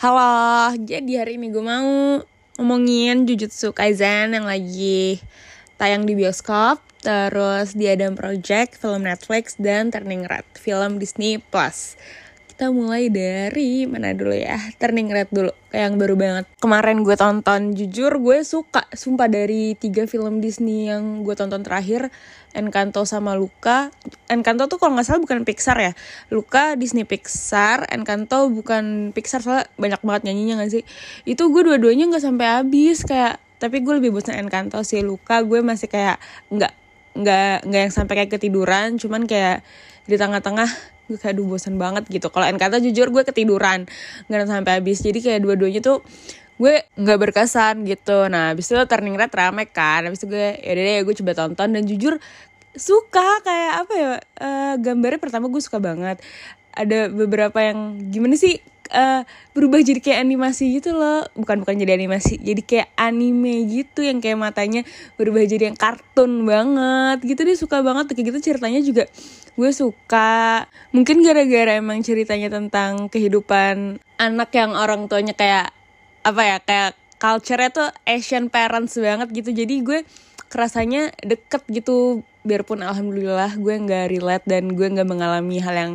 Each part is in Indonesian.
Halo, jadi hari ini gue mau ngomongin Jujutsu Kaisen yang lagi tayang di bioskop, terus di Adam Project, film Netflix, dan Turning Red, film Disney Plus kita mulai dari mana dulu ya? Turning Red dulu yang baru banget. Kemarin gue tonton jujur gue suka sumpah dari tiga film Disney yang gue tonton terakhir Encanto sama Luca Encanto tuh kalau nggak salah bukan Pixar ya? Luca Disney Pixar Encanto bukan Pixar soalnya banyak banget nyanyinya gak sih? Itu gue dua-duanya nggak sampai habis kayak tapi gue lebih bosan Encanto sih. Luca gue masih kayak nggak nggak nggak yang sampai kayak ketiduran cuman kayak di tengah-tengah gue kayak aduh bosan banget gitu. Kalau Encanto jujur gue ketiduran nggak sampai habis. Jadi kayak dua-duanya tuh gue nggak berkesan gitu. Nah habis itu turning red rame kan. Habis itu gue ya deh gue coba tonton. Dan jujur suka kayak apa ya uh, gambarnya pertama gue suka banget. Ada beberapa yang gimana sih uh, berubah jadi kayak animasi gitu loh. Bukan bukan jadi animasi jadi kayak anime gitu yang kayak matanya berubah jadi yang kartun banget gitu. Dia suka banget kayak gitu ceritanya juga gue suka. Mungkin gara-gara emang ceritanya tentang kehidupan anak yang orang tuanya kayak apa ya kayak culture-nya tuh Asian parents banget gitu. Jadi gue kerasanya deket gitu. Biarpun alhamdulillah gue nggak relate dan gue nggak mengalami hal yang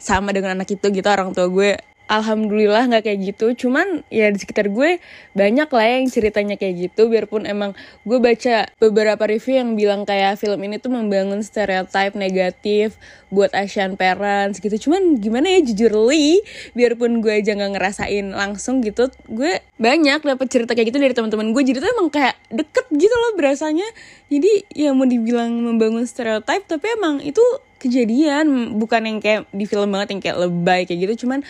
sama dengan anak itu gitu orang tua gue alhamdulillah nggak kayak gitu. Cuman ya di sekitar gue banyak lah yang ceritanya kayak gitu. Biarpun emang gue baca beberapa review yang bilang kayak film ini tuh membangun stereotip negatif buat Asian parents gitu. Cuman gimana ya jujur li biarpun gue aja nggak ngerasain langsung gitu gue banyak dapet cerita kayak gitu dari teman-teman gue. Jadi tuh emang kayak deket gitu loh berasanya. Jadi ya mau dibilang membangun stereotip tapi emang itu kejadian. Bukan yang kayak di film banget yang kayak lebay kayak gitu. Cuman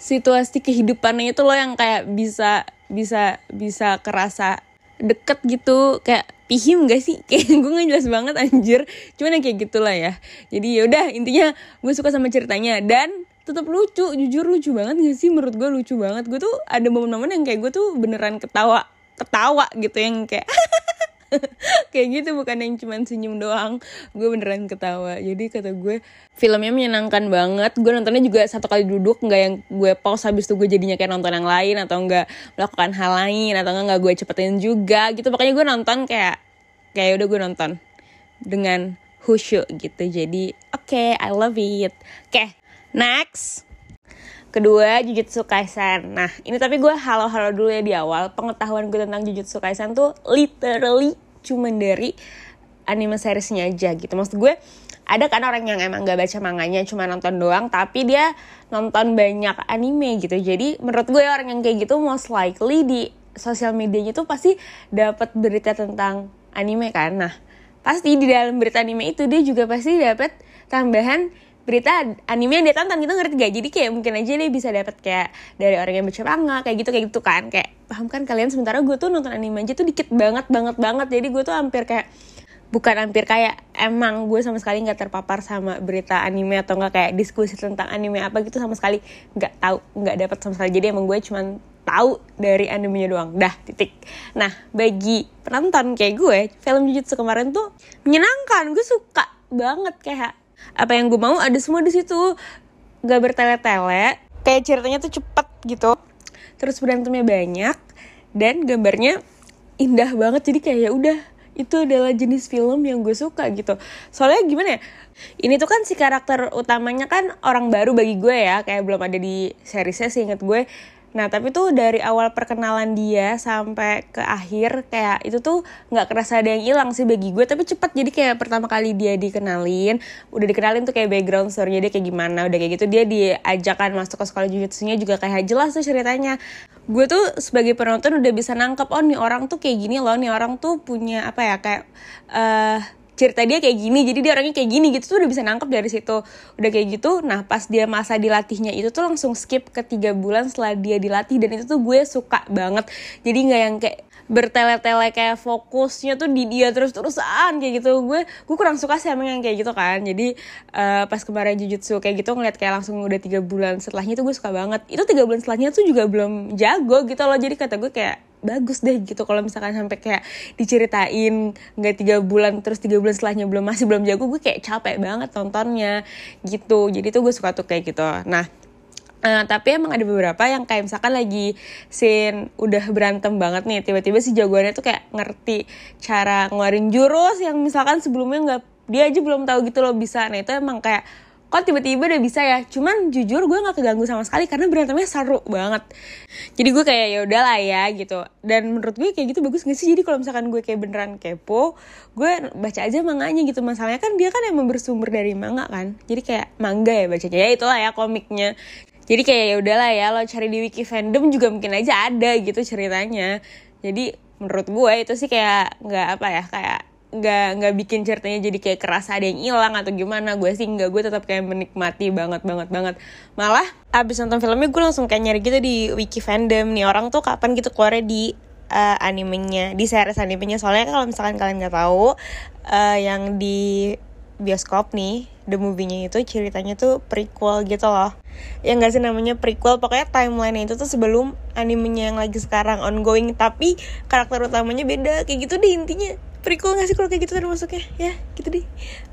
situasi kehidupannya itu loh yang kayak bisa bisa bisa kerasa deket gitu. Kayak pihim gak sih? Kayak gue gak jelas banget anjir. Cuman yang kayak gitulah ya. Jadi yaudah intinya gue suka sama ceritanya. Dan tetap lucu jujur lucu banget gak sih? Menurut gue lucu banget. Gue tuh ada momen-momen yang kayak gue tuh beneran ketawa ketawa gitu yang kayak kayak gitu bukan yang cuman senyum doang. Gue beneran ketawa. Jadi kata gue filmnya menyenangkan banget. Gue nontonnya juga satu kali duduk nggak yang gue pause habis itu gue jadinya kayak nonton yang lain atau enggak melakukan hal lain atau enggak gue cepetin juga gitu. Pokoknya gue nonton kayak kayak udah gue nonton dengan khusyuk gitu. Jadi oke okay, I love it. Oke okay, next Kedua, Jujutsu Kaisen. Nah, ini tapi gue halo-halo dulu ya di awal. Pengetahuan gue tentang Jujutsu Kaisen tuh literally cuman dari anime seriesnya aja gitu. Maksud gue, ada kan orang yang emang gak baca manganya cuma nonton doang tapi dia nonton banyak anime gitu jadi menurut gue orang yang kayak gitu most likely di sosial medianya tuh pasti dapat berita tentang anime kan nah pasti di dalam berita anime itu dia juga pasti dapat tambahan berita anime yang dia tonton gitu ngerti gak? Jadi kayak mungkin aja dia bisa dapat kayak dari orang yang baca manga kayak gitu kayak gitu kan. Kayak paham kan? Kalian sementara gue tuh nonton anime aja tuh dikit banget banget banget. Jadi gue tuh hampir kayak bukan hampir kayak emang gue sama sekali nggak terpapar sama berita anime atau nggak kayak diskusi tentang anime apa gitu sama sekali nggak tahu nggak dapat sama sekali. Jadi emang gue cuman tahu dari animenya doang. Dah titik. Nah bagi penonton kayak gue film Jujutsu kemarin tuh menyenangkan. Gue suka banget kayak apa yang gue mau ada semua di situ. Gak bertele-tele. Kayak ceritanya tuh cepet gitu. Terus berantemnya banyak dan gambarnya indah banget. Jadi kayak ya udah itu adalah jenis film yang gue suka gitu. Soalnya gimana ya ini tuh kan si karakter utamanya kan orang baru bagi gue ya. Kayak belum ada di seriesnya sih inget gue Nah tapi tuh dari awal perkenalan dia sampai ke akhir kayak itu tuh nggak kerasa ada yang hilang sih bagi gue tapi cepet. Jadi kayak pertama kali dia dikenalin udah dikenalin tuh kayak background story dia kayak gimana udah kayak gitu dia diajakan masuk ke sekolah jujutsunya juga kayak jelas tuh ceritanya. Gue tuh sebagai penonton udah bisa nangkep oh nih orang tuh kayak gini loh nih orang tuh punya apa ya kayak uh, cerita dia kayak gini jadi dia orangnya kayak gini gitu tuh udah bisa nangkep dari situ. Udah kayak gitu nah pas dia masa dilatihnya itu tuh langsung skip ke tiga bulan setelah dia dilatih dan itu tuh gue suka banget. Jadi nggak yang kayak bertele-tele kayak fokusnya tuh di dia terus-terusan kayak gitu. Gue gue kurang suka sih emang yang kayak gitu kan. Jadi uh, pas kemarin jujutsu kayak gitu ngeliat kayak langsung udah tiga bulan setelahnya tuh gue suka banget. Itu tiga bulan setelahnya tuh juga belum jago gitu loh. Jadi kata gue kayak bagus deh gitu kalau misalkan sampai kayak diceritain nggak tiga bulan terus tiga bulan setelahnya belum masih belum jago gue kayak capek banget tontonnya gitu. Jadi tuh gue suka tuh kayak gitu. Nah Uh, tapi emang ada beberapa yang kayak misalkan lagi scene udah berantem banget nih tiba-tiba si jagoannya tuh kayak ngerti cara ngeluarin jurus yang misalkan sebelumnya nggak dia aja belum tahu gitu loh bisa. Nah itu emang kayak kok tiba-tiba udah bisa ya? Cuman jujur gue nggak keganggu sama sekali karena berantemnya seru banget. Jadi gue kayak ya udahlah ya gitu. Dan menurut gue kayak gitu bagus gak sih? Jadi kalau misalkan gue kayak beneran kepo gue baca aja manganya gitu. Masalahnya kan dia kan emang bersumber dari manga kan? Jadi kayak manga ya bacanya. Ya itulah ya komiknya. Jadi kayak ya udahlah ya lo cari di wiki fandom juga mungkin aja ada gitu ceritanya. Jadi menurut gue itu sih kayak nggak apa ya kayak nggak nggak bikin ceritanya jadi kayak kerasa ada yang hilang atau gimana. Gue sih nggak gue tetap kayak menikmati banget banget banget. Malah abis nonton filmnya gue langsung kayak nyari gitu di wiki fandom nih. Orang tuh kapan gitu keluarnya di uh, animenya di series animenya. Soalnya kalau misalkan kalian nggak tahu uh, yang di bioskop nih the movie-nya itu ceritanya tuh prequel gitu loh. Yang gak sih namanya prequel pokoknya timeline itu tuh sebelum animenya yang lagi sekarang ongoing. Tapi karakter utamanya beda kayak gitu deh intinya prequel gak sih kalau kayak gitu kan masuknya ya gitu deh.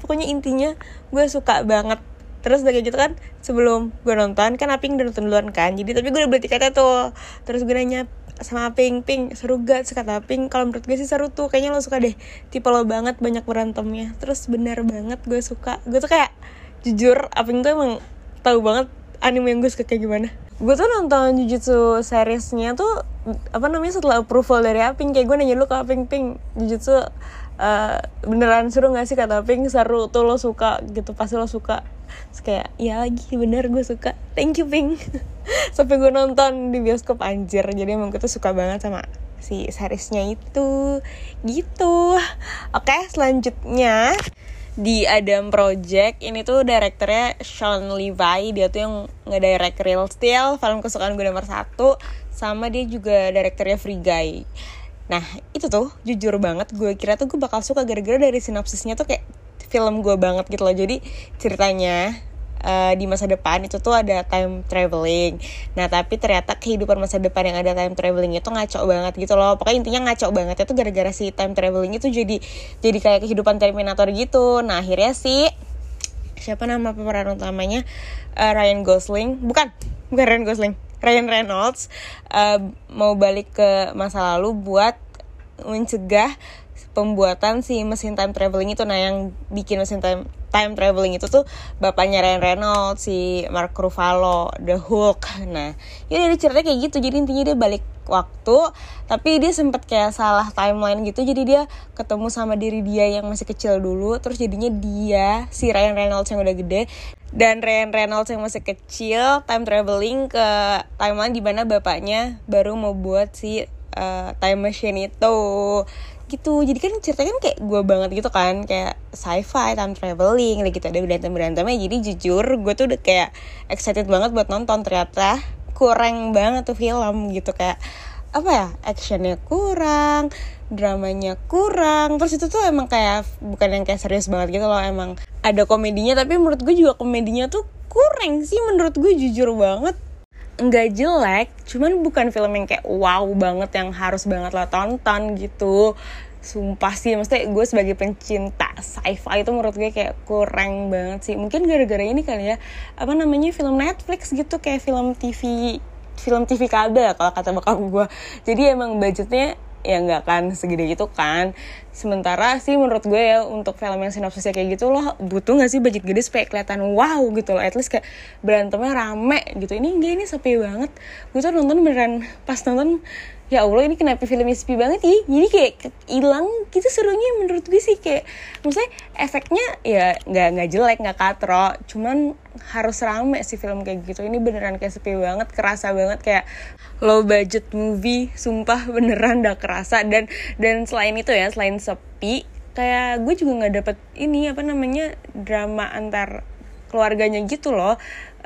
Pokoknya intinya gue suka banget. Terus udah kayak gitu kan sebelum gue nonton kan Aping udah nonton duluan kan. Jadi tapi gue udah beli tiketnya tuh. Terus gue nanya sama Aping Ping seru gak? Sekata Aping kalau menurut gue sih seru tuh. Kayaknya lo suka deh. Tipe lo banget banyak berantemnya. Terus benar banget gue suka. Gue tuh kayak jujur Aping tuh emang tahu banget anime yang gue suka kayak gimana gue tuh nonton Jujutsu seriesnya tuh apa namanya setelah approval dari Aping. Kayak gue nanya lu ke Aping Ping? Jujutsu uh, beneran seru gak sih? Kata Aping seru tuh lo suka. Gitu pasti lo suka. Terus kayak ya lagi bener gue suka. Thank you Ping. Sampai gue nonton di bioskop anjir. Jadi emang gue tuh suka banget sama si seriesnya itu. Gitu. Oke selanjutnya di Adam Project ini tuh direkturnya Sean Levi. Dia tuh yang ngedirect Real Steel film kesukaan gue nomor satu sama dia juga direkturnya Free Guy. Nah itu tuh jujur banget gue kira tuh gue bakal suka gara-gara dari sinopsisnya tuh kayak film gue banget gitu loh. Jadi ceritanya uh, di masa depan itu tuh ada time traveling. Nah tapi ternyata kehidupan masa depan yang ada time traveling itu ngaco banget gitu loh. Pokoknya intinya ngaco banget itu gara-gara si time traveling itu jadi jadi kayak kehidupan Terminator gitu. Nah akhirnya si siapa nama pemeran utamanya uh, Ryan Gosling bukan bukan Ryan Gosling Ryan Reynolds uh, mau balik ke masa lalu buat mencegah pembuatan si mesin time traveling itu nah yang bikin mesin time time traveling itu tuh bapaknya Ryan Reynolds si Mark Ruffalo The Hulk. Nah ya dari ceritanya kayak gitu. Jadi intinya dia balik waktu tapi dia sempet kayak salah timeline gitu. Jadi dia ketemu sama diri dia yang masih kecil dulu terus jadinya dia si Ryan Reynolds yang udah gede dan Ryan Reynolds yang masih kecil time traveling ke timeline di mana bapaknya baru mau buat si uh, time machine itu. Gitu. Jadi kan ceritanya kan kayak gue banget gitu kan. Kayak sci-fi time traveling gitu. Ada berantem berantemnya jadi jujur gue tuh udah kayak excited banget buat nonton. Ternyata kurang banget tuh film gitu. Kayak apa ya actionnya kurang dramanya kurang. Terus itu tuh emang kayak bukan yang kayak serius banget gitu loh. Emang ada komedinya. Tapi menurut gue juga komedinya tuh kurang sih menurut gue jujur banget nggak jelek cuman bukan film yang kayak wow banget yang harus banget lo tonton gitu. Sumpah sih maksudnya gue sebagai pencinta sci-fi itu menurut gue kayak kurang banget sih. Mungkin gara-gara ini kali ya apa namanya film Netflix gitu kayak film TV film TV kabel kalau kata bakal gue. Jadi emang budgetnya ya nggak kan segede gitu kan. Sementara sih menurut gue ya untuk film yang sinopsisnya kayak gitu loh butuh nggak sih budget gede supaya kelihatan wow gitu loh. At least kayak berantemnya rame gitu. Ini enggak ini sepi banget. Gue tuh nonton beneran pas nonton ya Allah ini kenapa filmnya sepi banget ya jadi kayak hilang. Gitu serunya menurut gue sih kayak maksudnya efeknya ya nggak nggak jelek nggak katro. Cuman harus rame sih film kayak gitu. Ini beneran kayak sepi banget kerasa banget. Kayak low budget movie sumpah beneran udah kerasa. Dan dan selain itu ya selain sepi kayak gue juga nggak dapet ini apa namanya drama antar keluarganya gitu loh.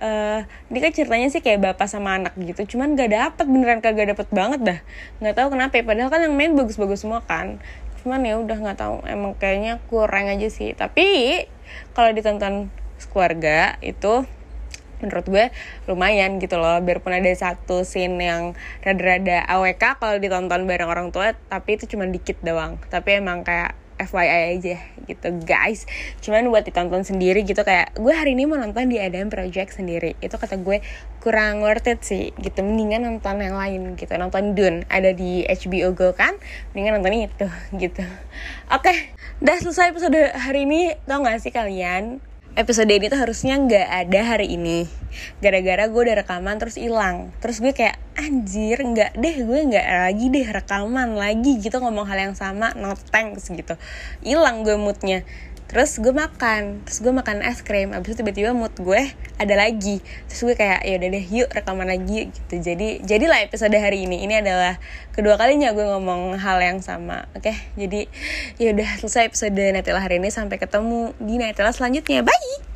Uh, ini kan ceritanya sih kayak bapak sama anak gitu. Cuman gak dapet beneran kagak dapet banget dah. Nggak tahu kenapa ya padahal kan yang main bagus-bagus semua kan. Cuman ya udah nggak tahu. Emang kayaknya kurang aja sih. Tapi kalau ditonton keluarga itu menurut gue lumayan gitu loh. Biarpun ada satu scene yang rada-rada AWK kalau ditonton bareng orang tua tapi itu cuma dikit doang. Tapi emang kayak FYI aja gitu guys. Cuman buat ditonton sendiri gitu kayak gue hari ini mau nonton di Adam Project sendiri. Itu kata gue kurang worth it sih gitu. Mendingan nonton yang lain gitu. Nonton Dune ada di HBO Go kan? Mendingan nonton itu gitu. Oke okay, udah selesai episode hari ini. Tau gak sih kalian episode ini tuh harusnya nggak ada hari ini. Gara-gara gue udah rekaman terus hilang. Terus gue kayak anjir nggak deh gue nggak lagi deh rekaman lagi gitu ngomong hal yang sama. No thanks gitu. Hilang gue moodnya terus gue makan terus gue makan es krim abis itu tiba-tiba mood gue ada lagi. Terus gue kayak ya udah deh yuk rekaman lagi gitu. Jadi jadilah episode hari ini. Ini adalah kedua kalinya gue ngomong hal yang sama oke? Okay? jadi ya udah selesai episode Natila hari ini. Sampai ketemu di Natila selanjutnya. Bye